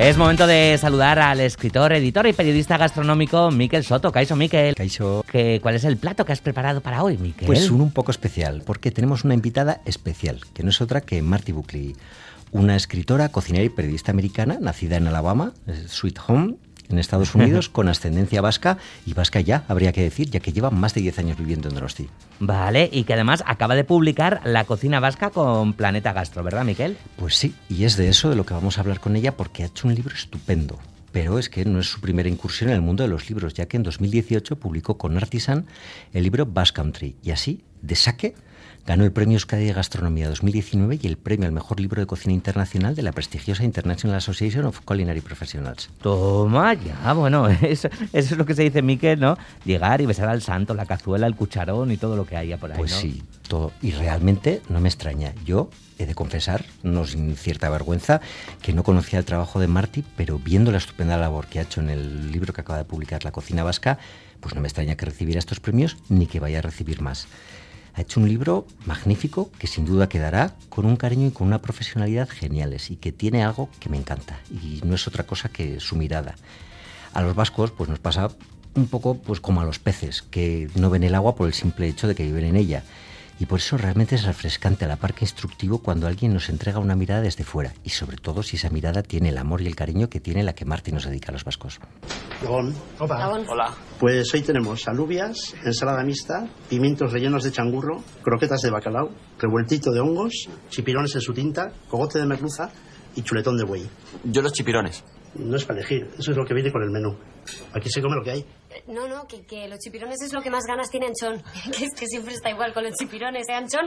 Es momento de saludar al escritor, editor y periodista gastronómico Miquel Soto. Caixo, Miquel. Caixo. ¿Qué, ¿Cuál es el plato que has preparado para hoy, Miquel? Pues un, un poco especial, porque tenemos una invitada especial, que no es otra que Marty Buckley, una escritora, cocinera y periodista americana, nacida en Alabama, Sweet Home, en Estados Unidos, con ascendencia vasca, y vasca ya, habría que decir, ya que lleva más de 10 años viviendo en Donosti. Vale, y que además acaba de publicar La cocina vasca con Planeta Gastro, ¿verdad, Miquel? Pues sí, y es de eso de lo que vamos a hablar con ella, porque ha hecho un libro estupendo. Pero es que no es su primera incursión en el mundo de los libros, ya que en 2018 publicó con Artisan el libro Basque Country, y así, de saque, Ganó el premio Euskadi de Gastronomía 2019 y el premio al mejor libro de cocina internacional de la prestigiosa International Association of Culinary Professionals. Toma ya, bueno, eso, es lo que se dice Miquel, ¿no? Llegar y besar al santo, la cazuela, el cucharón y todo lo que haya por ahí. Pues sí, todo. Y realmente no me extraña. Yo he de confesar, no sin cierta vergüenza, que no conocía el trabajo de Marty, pero viendo la estupenda labor que ha hecho en el libro que acaba de publicar, La cocina vasca, pues no me extraña que recibiera estos premios ni que vaya a recibir más. Ha hecho un libro magnífico que sin duda quedará con un cariño y con una profesionalidad geniales y que tiene algo que me encanta y no es otra cosa que su mirada. A los vascos pues nos pasa un poco pues como a los peces que no ven el agua por el simple hecho de que viven en ella y por eso realmente es refrescante a la par que instructivo cuando alguien nos entrega una mirada desde fuera y sobre todo si esa mirada tiene el amor y el cariño que tiene la que Martín nos dedica a los vascos. Hola. Hola. Pues hoy tenemos alubias, ensalada mixta, pimientos rellenos de changurro, croquetas de bacalao, revueltito de hongos, chipirones en su tinta, cogote de merluza y chuletón de buey. Yo los chipirones. No es para elegir, eso es lo que viene con el menú. Aquí se come lo que hay. No, no, que, que, los chipirones es lo que más ganas tiene Anchón. Que es que siempre está igual con los chipirones, ¿eh, Anchón?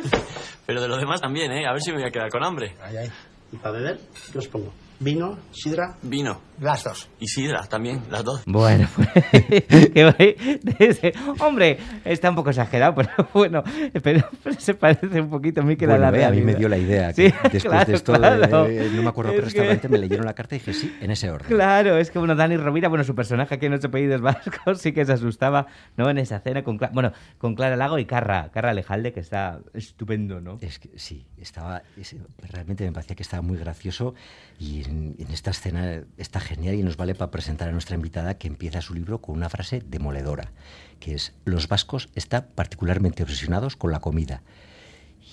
Pero de los demás también, ¿eh? A ver si me voy a quedar con hambre. Ay, ay. ¿Y para beber? ¿Qué os pongo? ¿Vino? ¿Sidra? Vino. Las dos. Y sidra también, las dos. Bueno, pues, hombre, está un poco exagerado, pero bueno, pero, se parece un poquito a mí que bueno, la realidad. A mí me dio la idea. Sí, después claro, de esto, claro. de, no me acuerdo qué restaurante, me leyeron la carta y dije sí, en ese orden. Claro, es que bueno, Dani Rovira, bueno, su personaje aquí en Ocho Apellidos Vascos sí que se asustaba, ¿no? En esa cena con, Cla- bueno, con Clara Lago y Carra, Carra Alejalde, que está estupendo, ¿no? Es que sí, estaba, es- realmente me parecía que estaba muy gracioso y en, en esta escena está genial y nos vale para presentar a nuestra invitada que empieza su libro con una frase demoledora, que es, los vascos están particularmente obsesionados con la comida.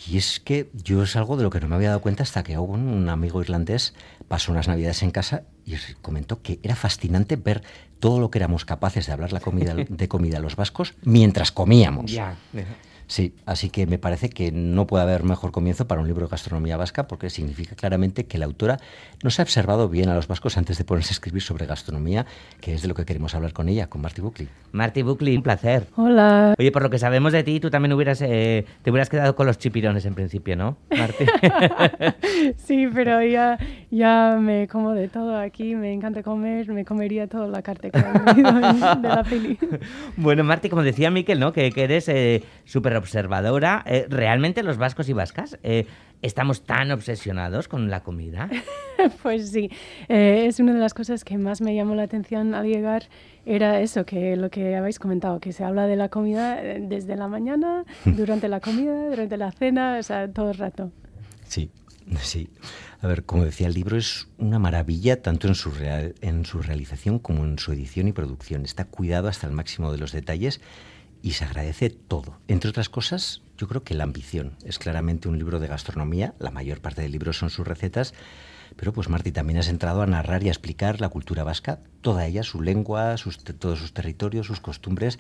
Y es que yo es algo de lo que no me había dado cuenta hasta que Owen, un amigo irlandés, pasó unas navidades en casa y comentó que era fascinante ver todo lo que éramos capaces de hablar la comida, de comida a los vascos mientras comíamos. Ya. Sí, así que me parece que no puede haber mejor comienzo para un libro de gastronomía vasca porque significa claramente que la autora no se ha observado bien a los vascos antes de ponerse a escribir sobre gastronomía, que es de lo que queremos hablar con ella, con Marty Buckley. Marty Buckley, un placer. Hola. Oye, por lo que sabemos de ti, tú también hubieras, eh, te hubieras quedado con los chipirones en principio, ¿no, Marty? Sí, pero ya, ya me como de todo aquí, me encanta comer, me comería toda la carta de la peli. bueno, Marty, como decía Miquel, ¿no? Que, que eres eh, súper observadora. Eh, ¿Realmente los vascos y vascas eh, estamos tan obsesionados con la comida? Pues sí, eh, es una de las cosas que más me llamó la atención al llegar, era eso, que lo que habéis comentado, que se habla de la comida eh, desde la mañana, durante la comida, durante la cena, o sea, todo el rato. Sí, sí. A ver, como decía, el libro es una maravilla tanto en su, real- en su realización como en su edición y producción. Está cuidado hasta el máximo de los detalles y se agradece todo. Entre otras cosas, yo creo que la ambición. Es claramente un libro de gastronomía, la mayor parte del libro son sus recetas, pero pues Martí también has entrado a narrar y a explicar la cultura vasca, toda ella, su lengua, sus todos sus territorios, sus costumbres.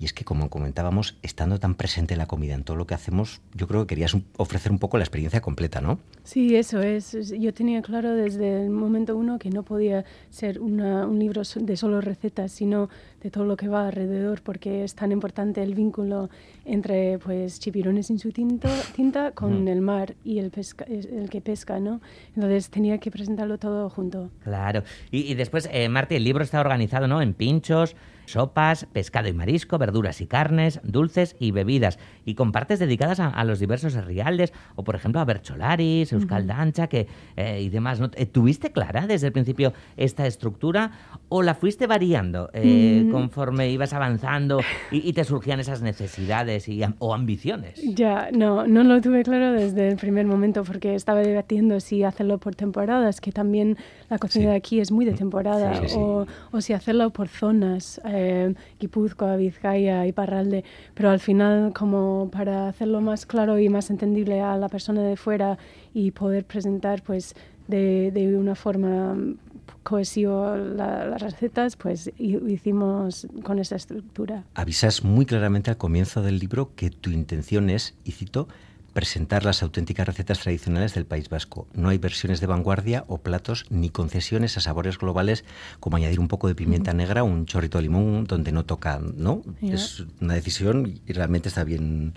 Y es que, como comentábamos, estando tan presente la comida en todo lo que hacemos, yo creo que querías ofrecer un poco la experiencia completa, ¿no? Sí, eso es. Yo tenía claro desde el momento uno que no podía ser una- un libro de solo recetas, sino de todo lo que va alrededor, porque es tan importante el vínculo entre pues chipirones en su tinta, tinta con el mar y el, pesca, es- el que pesca, ¿no? Entonces tenía que presentarlo todo junto. Claro. Y, y después, eh, el libro está organizado, ¿no? En pinchos, sopas, pescado y marisco, verduras y carnes, dulces y bebidas, y con partes dedicadas a, los diversos rialdes, o por ejemplo a Bercholaris, Euskal Dancha, que, eh, y demás. ¿no? Eh, ¿Tuviste clara desde el principio esta estructura o la fuiste variando eh, mm. conforme ibas avanzando y, te surgían esas necesidades y, o ambiciones? Ya, no, no lo tuve claro desde el primer momento porque estaba debatiendo si hacerlo por temporadas, que también la cocina de aquí es muy de temporada, O, o, si hacerlo por zonas, eh, Guipúzcoa, Vizcaya y Parralde, pero al final como para hacerlo más claro y más entendible a la persona de fuera y poder presentar pues de, una forma cohesivo las recetas, pues hicimos con esa estructura. Avisas muy claramente al comienzo del libro que tu intención es, y cito, presentar las auténticas recetas tradicionales del País Vasco. No hay versiones de vanguardia o platos ni concesiones a sabores globales como añadir un poco de pimienta negra o un chorrito de limón donde no toca, ¿no? Es una decisión y realmente está bien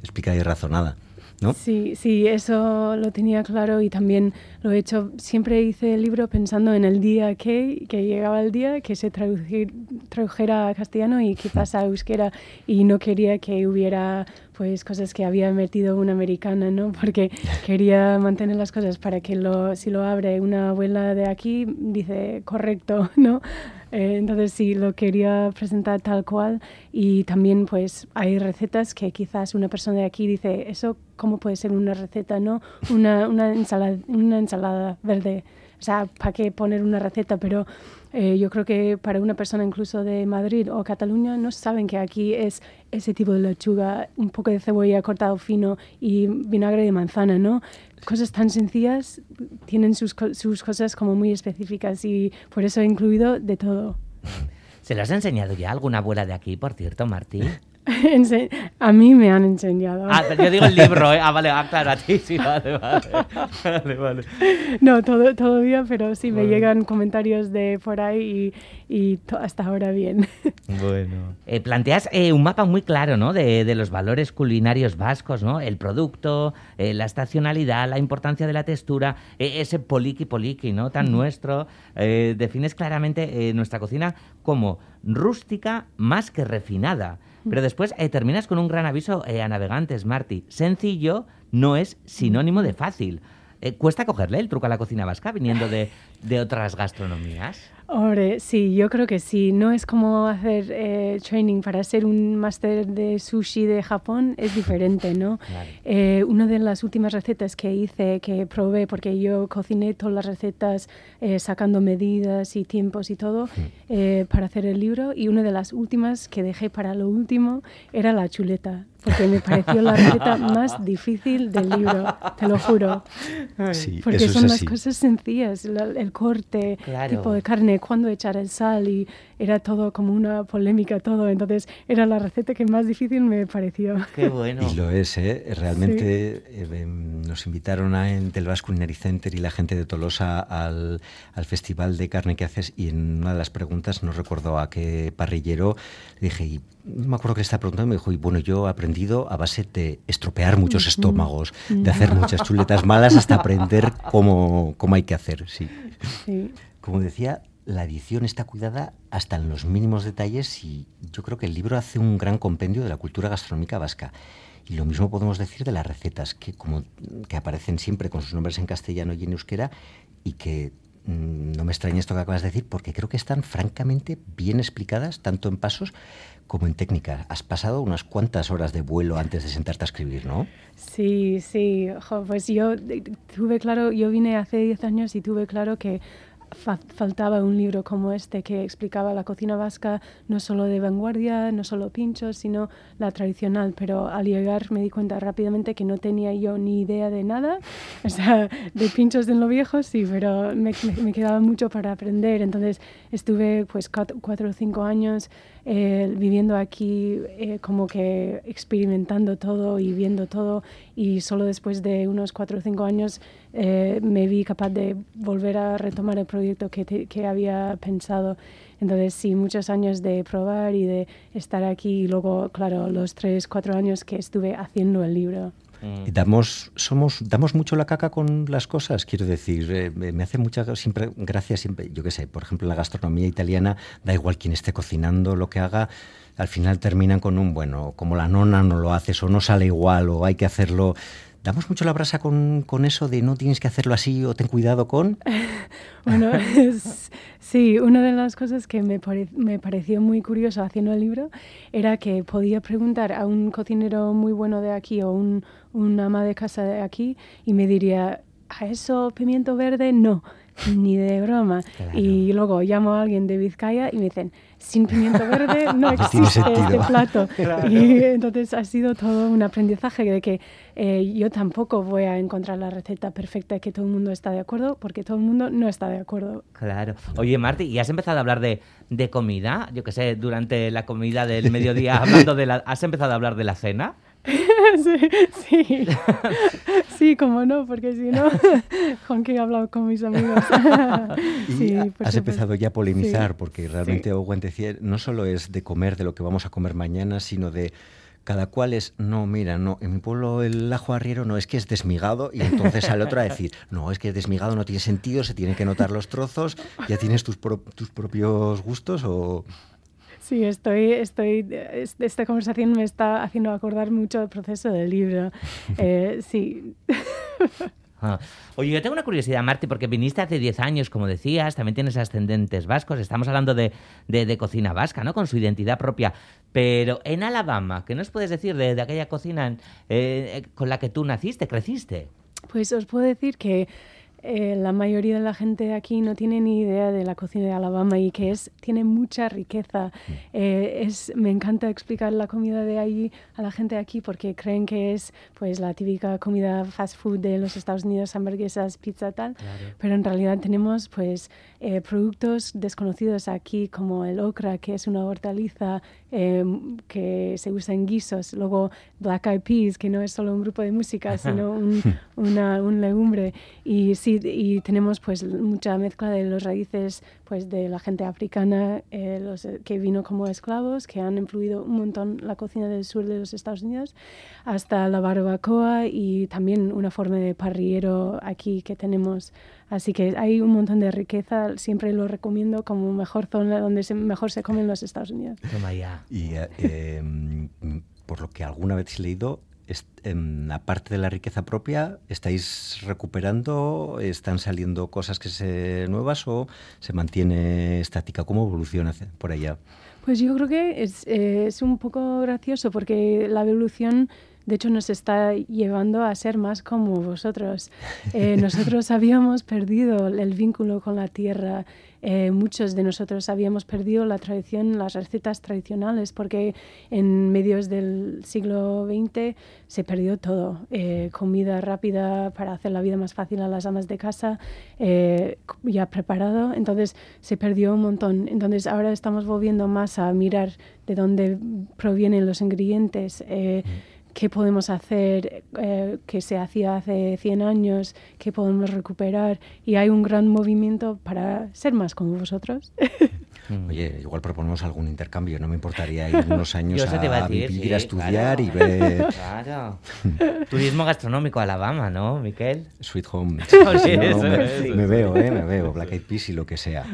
explicada y razonada. Sí, sí, eso lo tenía claro y también lo he hecho. Siempre hice el libro pensando en el día que, que llegaba el día que se tradujera a castellano y quizás a euskera y no quería que hubiera pues cosas que había metido una americana, ¿no? Porque quería mantener las cosas para que lo, si lo abre una abuela de aquí, dice correcto, ¿no? Eh, entonces sí, lo quería presentar tal cual y también pues hay recetas que quizás una persona de aquí dice, eso cómo puede ser una receta, ¿no? Una, una, ensalada, una ensalada verde. O sea, ¿para qué poner una receta? Pero eh, yo creo que para una persona incluso de Madrid o Cataluña no saben que aquí es ese tipo de lechuga, un poco de cebolla cortado fino y vinagre de manzana, ¿no? Cosas tan sencillas tienen sus, sus cosas como muy específicas y por eso he incluido de todo. ¿Se lo has enseñado ya alguna abuela de aquí, por cierto, Martín? a mí me han enseñado. Ah, yo digo el libro, ¿eh? Ah, vale, ah, claro, a ti sí, vale, vale. vale, No, todo, todavía, pero sí me llegan comentarios de por ahí y, y hasta ahora bien. Bueno. Eh, planteas eh, un mapa muy claro, ¿no? De, de, los valores culinarios vascos, ¿no? El producto, eh, la estacionalidad, la importancia de la textura, ese poliqui poliqui, ¿no? Tan nuestro. defines claramente nuestra cocina como rústica más que refinada. Pero después eh, terminas con un gran aviso eh, a navegantes, Marty. Sencillo no es sinónimo de fácil. Eh, ¿Cuesta cogerle el truco a la cocina vasca viniendo de, de otras gastronomías? Hombre, sí, yo creo que sí. No es como hacer eh, training para ser un máster de sushi de Japón, es diferente, ¿no? Eh, una de las últimas recetas que hice, que probé, porque yo cociné todas las recetas eh, sacando medidas y tiempos y todo para hacer el libro, y una de las últimas que dejé para lo último era la chuleta porque me pareció la receta más difícil del libro, te lo juro. porque son las cosas sencillas, el corte, tipo de carne, cuándo echar el sal y era todo como una polémica todo, entonces era la receta que más difícil me pareció. Qué bueno. Y lo es, ¿eh? Realmente eh, em, nos invitaron a, en Del Basque Culinary Center y la gente de Tolosa al, al, festival de carne que haces y en una de las preguntas, no recuerdo a qué parrillero, le dije, y no me acuerdo que estaba preguntando, me dijo, y bueno, yo he aprendido a base de estropear muchos estómagos, de hacer muchas chuletas malas hasta aprender cómo, cómo hay que hacer, sí. sí. Como decía, la edición está cuidada hasta en los mínimos detalles y yo creo que el libro hace un gran compendio de la cultura gastronómica vasca. Y lo mismo podemos decir de las recetas, que, como, que aparecen siempre con sus nombres en castellano y en euskera y que mm, no me extraña esto que acabas de decir, porque creo que están francamente bien explicadas, tanto en pasos como en técnica. Has pasado unas cuantas horas de vuelo antes de sentarte a escribir, ¿no? Sí, sí. pues yo tuve claro, yo vine hace 10 años y tuve claro que faltaba un libro como este que explicaba la cocina vasca, no solo de vanguardia, no solo pinchos, sino la tradicional. Pero al llegar me di cuenta rápidamente que no tenía yo ni idea de nada. O sea, de pinchos en lo viejo sí, pero me, quedaba mucho para aprender. Entonces estuve pues cuatro, o cinco años eh, viviendo aquí, eh, como que experimentando todo y viendo todo. Y solo después de unos cuatro o cinco años eh, me vi capaz de volver a retomar el proyecto que, que, había pensado. Entonces, sí, muchos años de probar y de estar aquí y luego, claro, los tres, cuatro años que estuve haciendo el libro. Mm. Damos, somos, damos mucho la caca con las cosas, quiero decir, eh, me hace mucha siempre, gracia siempre, yo qué sé, por ejemplo, en la gastronomía italiana, da igual quién esté cocinando, lo que haga, al final terminan con un, bueno, como la nona no lo haces o no sale igual o hay que hacerlo ¿Damos mucho la brasa con, con, eso de no tienes que hacerlo así o ten cuidado con? bueno, sí, una de las cosas que me, me, pareció muy curioso haciendo el libro era que podía preguntar a un cocinero muy bueno de aquí o un, un ama de casa de aquí y me diría, ¿a eso pimiento verde? No, ni de broma. Y luego llamo a alguien de Vizcaya y me dicen, sin pimiento verde no existe este plato. Y entonces ha sido todo un aprendizaje de que eh, yo tampoco voy a encontrar la receta perfecta que todo el mundo está de acuerdo, porque todo el mundo no está de acuerdo. Claro. Oye, Marti, ¿y has empezado a hablar de, de comida? Yo que sé, durante la comida del mediodía, hablando de la... ¿Has empezado a hablar de la cena? sí, sí. sí, como no, porque si no, Juan que he hablado con mis amigos. y has empezado ya a polemizar, porque realmente sí. no solo es de comer de lo que vamos a comer mañana, sino de cada cual es, no, mira, no, en mi pueblo el ajo arriero no es que es desmigado y entonces al otro a decir, no, es que desmigado no tiene sentido, se tienen que notar los trozos, ya tienes tus, tus propios gustos o... Sí, estoy, estoy, esta conversación me está haciendo acordar mucho del proceso del libro. Eh, sí. Ah. Oye, yo tengo una curiosidad, Marti, porque viniste hace 10 años, como decías, también tienes ascendentes vascos, estamos hablando de, de, cocina vasca, ¿no? Con su identidad propia. Pero en Alabama, ¿qué nos puedes decir de, aquella cocina eh, con la que tú naciste, creciste? Pues os puedo decir que eh, la mayoría de la gente de aquí no tiene ni idea de la cocina de Alabama y que es tiene mucha riqueza. Mm. Eh, es, me encanta explicar la comida de allí a la gente de aquí porque creen que es pues la típica comida fast food de los Estados Unidos, hamburguesas, pizza tal, pero en realidad tenemos pues eh, productos desconocidos aquí como el okra, que es una hortaliza em, que se usa en guisos, luego black eyed peas, que no es solo un grupo de música, sino un, una, un legumbre. Y sí y tenemos pues mucha mezcla de los raíces pues de la gente africana eh, los, que vino como esclavos, que han influido un montón la cocina del sur de los Estados Unidos, hasta la barbacoa y también una forma de parrillero aquí que tenemos. Así que hay un montón de riqueza, siempre lo recomiendo como mejor zona donde mejor se come en los Estados Unidos. Toma ya. Y eh, em, por lo que alguna vez he leído, en la parte de la riqueza propia, ¿estáis recuperando? ¿Están saliendo cosas que se nuevas o se mantiene estática? ¿Cómo evoluciona por allá? Pues yo creo que es, eh, es un poco gracioso porque la evolución de hecho nos está llevando a ser más como vosotros. Eh, nosotros habíamos perdido el vínculo con la tierra, eh, muchos de nosotros habíamos perdido la tradición, las recetas tradicionales, porque en medios del siglo XX se perdió todo. Eh, comida rápida para hacer la vida más fácil a las amas de casa, ya preparado, entonces se perdió un montón. Entonces ahora estamos volviendo más a mirar de dónde provienen los ingredientes. Mm qué podemos hacer eh, que se hacía hace 100 años, qué podemos recuperar. Y hay un gran movimiento para ser más como vosotros. Mm. Oye, igual proponemos algún intercambio, no me importaría ir unos años a, vivir, a estudiar y ver... Claro. Turismo gastronómico Alabama, ¿no, Miquel? Sweet Home. me, veo, ¿eh? Me veo, Black Eyed Peas y lo que sea.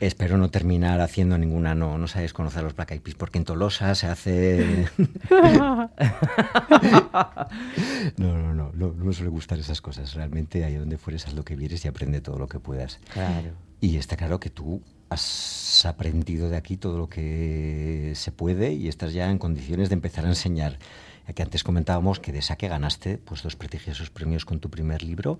Espero no terminar haciendo ninguna, no, no sabes conocer los Black Eyed Peas, porque en Tolosa se hace... no, no, no, no, no me suele gustar esas cosas. Realmente ahí donde fueres haz lo que vieres y aprende todo lo que puedas. Claro. Y está claro que tú has aprendido de aquí todo lo que se puede y estás ya en condiciones de empezar a enseñar. Que antes comentábamos que de saque ganaste pues, dos prestigiosos premios con tu primer libro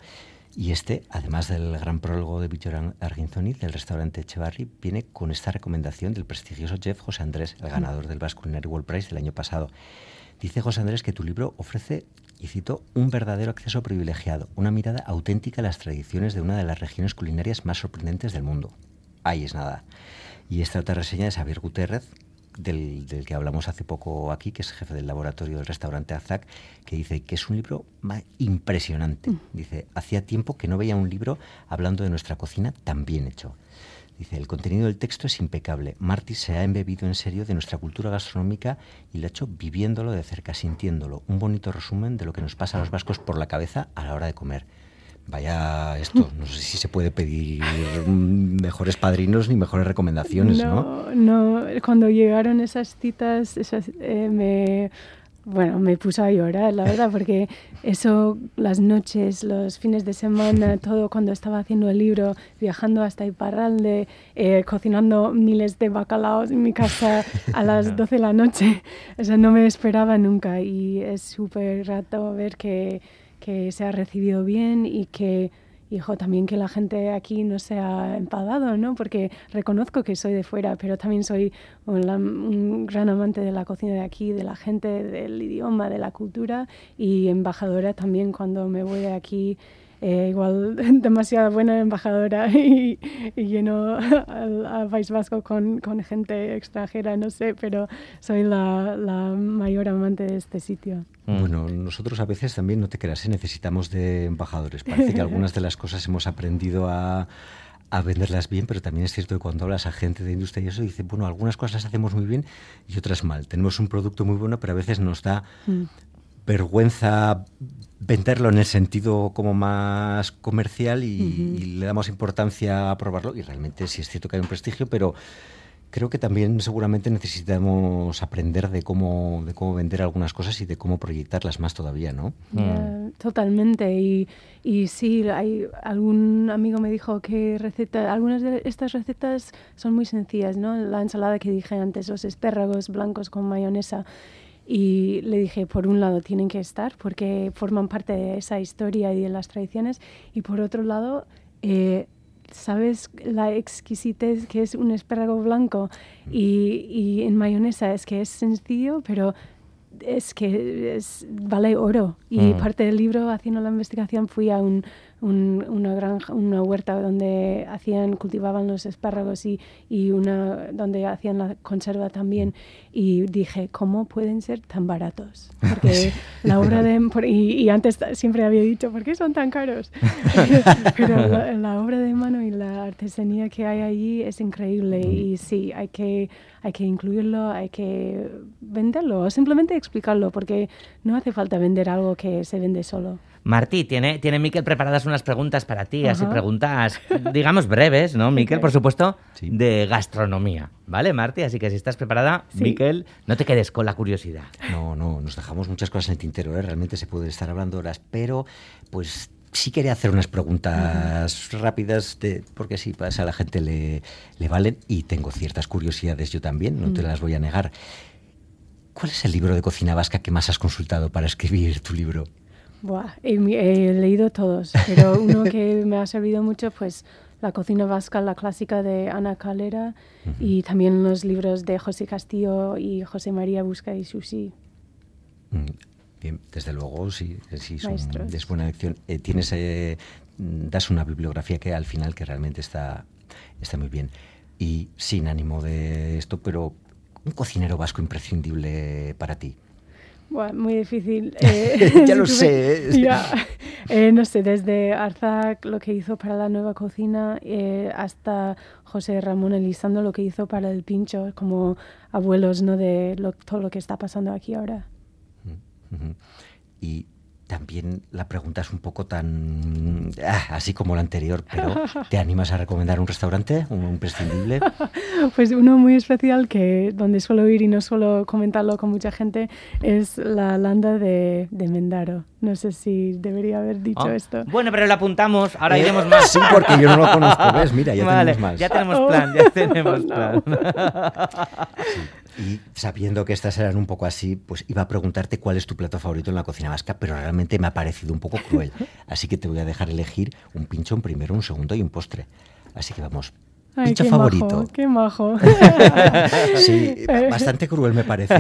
y este, además del gran prólogo de Víctor Arginzoni del restaurante Echevarri, viene con esta recomendación del prestigioso chef José Andrés, el ganador del Basque Culinary World Prize del año pasado. Dice José Andrés que tu libro ofrece, y cito, un verdadero acceso privilegiado, una mirada auténtica a las tradiciones de una de las regiones culinarias más sorprendentes del mundo ahí es nada. Y esta otra reseña de Xavier Gutiérrez, del, que hablamos hace poco aquí, que es jefe del laboratorio del restaurante Azak, que dice que es un libro impresionante. Mm. Dice, hacía tiempo que no veía un libro hablando de nuestra cocina tan bien hecho. Dice, el contenido del texto es impecable. Marty se ha embebido en serio de nuestra cultura gastronómica y lo ha hecho viviéndolo de cerca, sintiéndolo. Un bonito resumen de lo que nos pasa a los vascos por la cabeza a la hora de comer. Vaya esto, no sé si se puede pedir mejores padrinos ni mejores recomendaciones, ¿no? No, cuando llegaron esas citas, esas, eh, me, bueno, me puso a llorar, la verdad, porque eso, las noches, los fines de semana, todo cuando estaba haciendo el libro, viajando hasta Iparralde, eh, cocinando miles de bacalaos en mi casa a las 12 de la noche, eso no me esperaba nunca y es súper rato ver que que se ha recibido bien y que hijo, también que la gente aquí no se ha enfadado, ¿no? Porque reconozco que soy de fuera, pero también soy un, un, gran amante de la cocina de aquí, de la gente, del idioma, de la cultura y embajadora también cuando me voy de aquí eh, igual demasiado buena embajadora y, lleno al, País Vasco con, con, gente extranjera, no sé, pero soy la, la mayor amante de este sitio. Mm. Bueno, nosotros a veces también, no te creas, ¿eh? necesitamos de embajadores. Parece que algunas de las cosas hemos aprendido a, a venderlas bien, pero también es cierto que cuando hablas a gente de industria y eso, dice, bueno, algunas cosas las hacemos muy bien y otras mal. Tenemos un producto muy bueno, pero a veces nos da mm. Vergüenza venderlo en el sentido como más comercial y, le damos importancia a probarlo y realmente sí es cierto que hay un prestigio, pero creo que también seguramente necesitamos aprender de cómo, de cómo vender algunas cosas y de cómo proyectarlas más todavía, ¿no? Totalmente. Y, y sí, hay, algún amigo me dijo que receta, algunas de estas recetas son muy sencillas, ¿no? La ensalada que dije antes, los espárragos blancos con mayonesa. Y le dije, por un lado, tienen que estar porque forman parte de esa historia y de las tradiciones. Y por otro lado, eh, ¿sabes la exquisitez que es un espárrago blanco? Y, y, en mayonesa es que es sencillo, pero es que es, vale oro. Y mm. parte del libro, haciendo la investigación, fui a un, una granja, una huerta donde hacían, cultivaban los espárragos y, y, una donde hacían la conserva también. Y dije, ¿cómo pueden ser tan baratos? Porque la obra de... y, antes siempre había dicho, ¿por qué son tan caros? Pero la, obra de mano y la artesanía que hay allí es increíble. Y sí, hay que, hay que incluirlo, hay que venderlo o simplemente explicarlo, porque no hace falta vender algo que se vende solo. Martí, tiene, tiene Miquel preparadas unas preguntas para ti, así preguntas, digamos, breves, ¿no, Miquel? Por supuesto, de gastronomía, ¿vale, Martí? Así que si estás preparada, Miquel, no te quedes con la curiosidad. No, no, nos dejamos muchas cosas en el tintero, ¿eh? realmente se puede estar hablando horas, pero pues sí quería hacer unas preguntas rápidas, de, porque sí, pues a la gente le, le, valen y tengo ciertas curiosidades yo también, no te las voy a negar. ¿Cuál es el libro de cocina vasca que más has consultado para escribir tu libro? Buah, he, leído todos, pero uno que me ha servido mucho, pues La cocina vasca, la clásica de Ana Calera, y también los libros de José Castillo y José María Busca y Susi. Mm, bien, desde luego, sí, sí es buena lección. Eh, tienes, eh, das una bibliografía que al final que realmente está, está muy bien. Y sin ánimo de esto, pero un cocinero vasco imprescindible para ti muy difícil. Eh, ya lo sé. Eh, no sé, desde Arzac lo que hizo para la nueva cocina eh, hasta José Ramón Elisando lo que hizo para el pincho, como abuelos ¿no? de todo lo que está pasando aquí ahora. Y también la pregunta es un poco tan ah, así como la anterior, pero ¿te animas a recomendar un restaurante, un imprescindible? Pues uno muy especial que donde suelo ir y no suelo comentarlo con mucha gente es la landa de, de Mendaro. No sé si debería haber dicho ah, esto. Bueno, pero lo apuntamos, ahora iremos más. Sí, porque yo no lo conozco, ¿ves? Mira, ya tenemos más. Ya tenemos plan, ya tenemos plan. Y sabiendo que estas eran un poco así, pues iba a preguntarte cuál es tu plato favorito en la cocina vasca, pero realmente me ha parecido un poco cruel. Así que te voy a dejar elegir un pinchón primero, un segundo y un postre. Así que vamos. pincho favorito. qué majo. sí, bastante cruel me parecía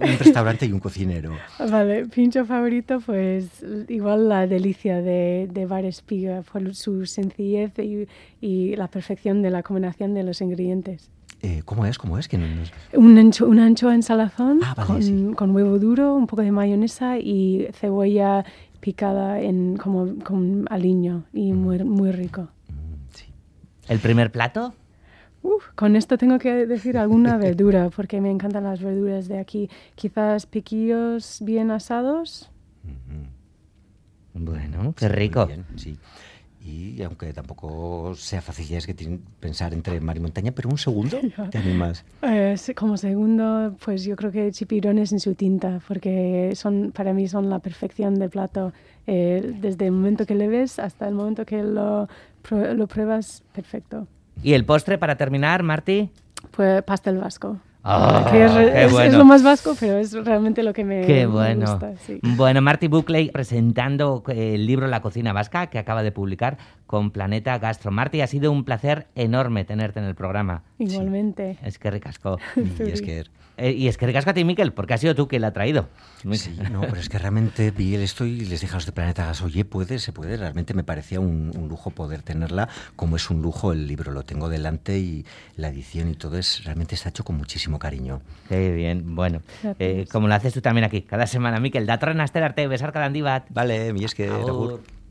un restaurante y un cocinero. Vale, pincho favorito, pues igual la delicia de, de Bar Espiga por su sencillez y, y la perfección de la combinación de los ingredientes. Eh, ¿Cómo es? ¿Cómo es? Que Un ancho, una anchoa en salazón ah, con, con, huevo duro, un poco de mayonesa y cebolla picada en como con aliño y mm. muy, muy rico. Mm, ¿El primer plato? con esto tengo que decir alguna verdura, porque me encantan las verduras de aquí. Quizás piquillos bien asados. Bueno, qué rico. sí. Y aunque tampoco sea fácil ya es que pensar entre mar y montaña, pero un segundo te animas. Eh, como segundo, pues yo creo que chipirones en su tinta, porque son para mí son la perfección de plato. Eh, desde el momento que le ves hasta el momento que lo, lo pruebas, perfecto. ¿Y el postre para terminar, Marti? Pues pastel vasco. Ah, es, lo más vasco, pero es realmente lo que me, qué bueno. gusta. Bueno, Marty Buckley presentando el libro La cocina vasca que acaba de publicar con Planeta Gastro. Marty, ha sido un placer enorme tenerte en el programa. Igualmente. Es que ricasco. y es que eh, y es que ricasco a ti, Miquel, porque ha sido tú quien la ha traído. Sí, no, pero es que realmente vi esto y les dije a los de Planeta Gas, oye, puede, se puede. Realmente me parecía un, lujo poder tenerla, como es un lujo el libro. Lo tengo delante y la edición y todo es realmente está hecho con muchísimo cariño. Qué bien, bueno. Eh, como lo haces tú también aquí, cada semana, Miquel, da arte, besar cada andibat. Vale, mi es que...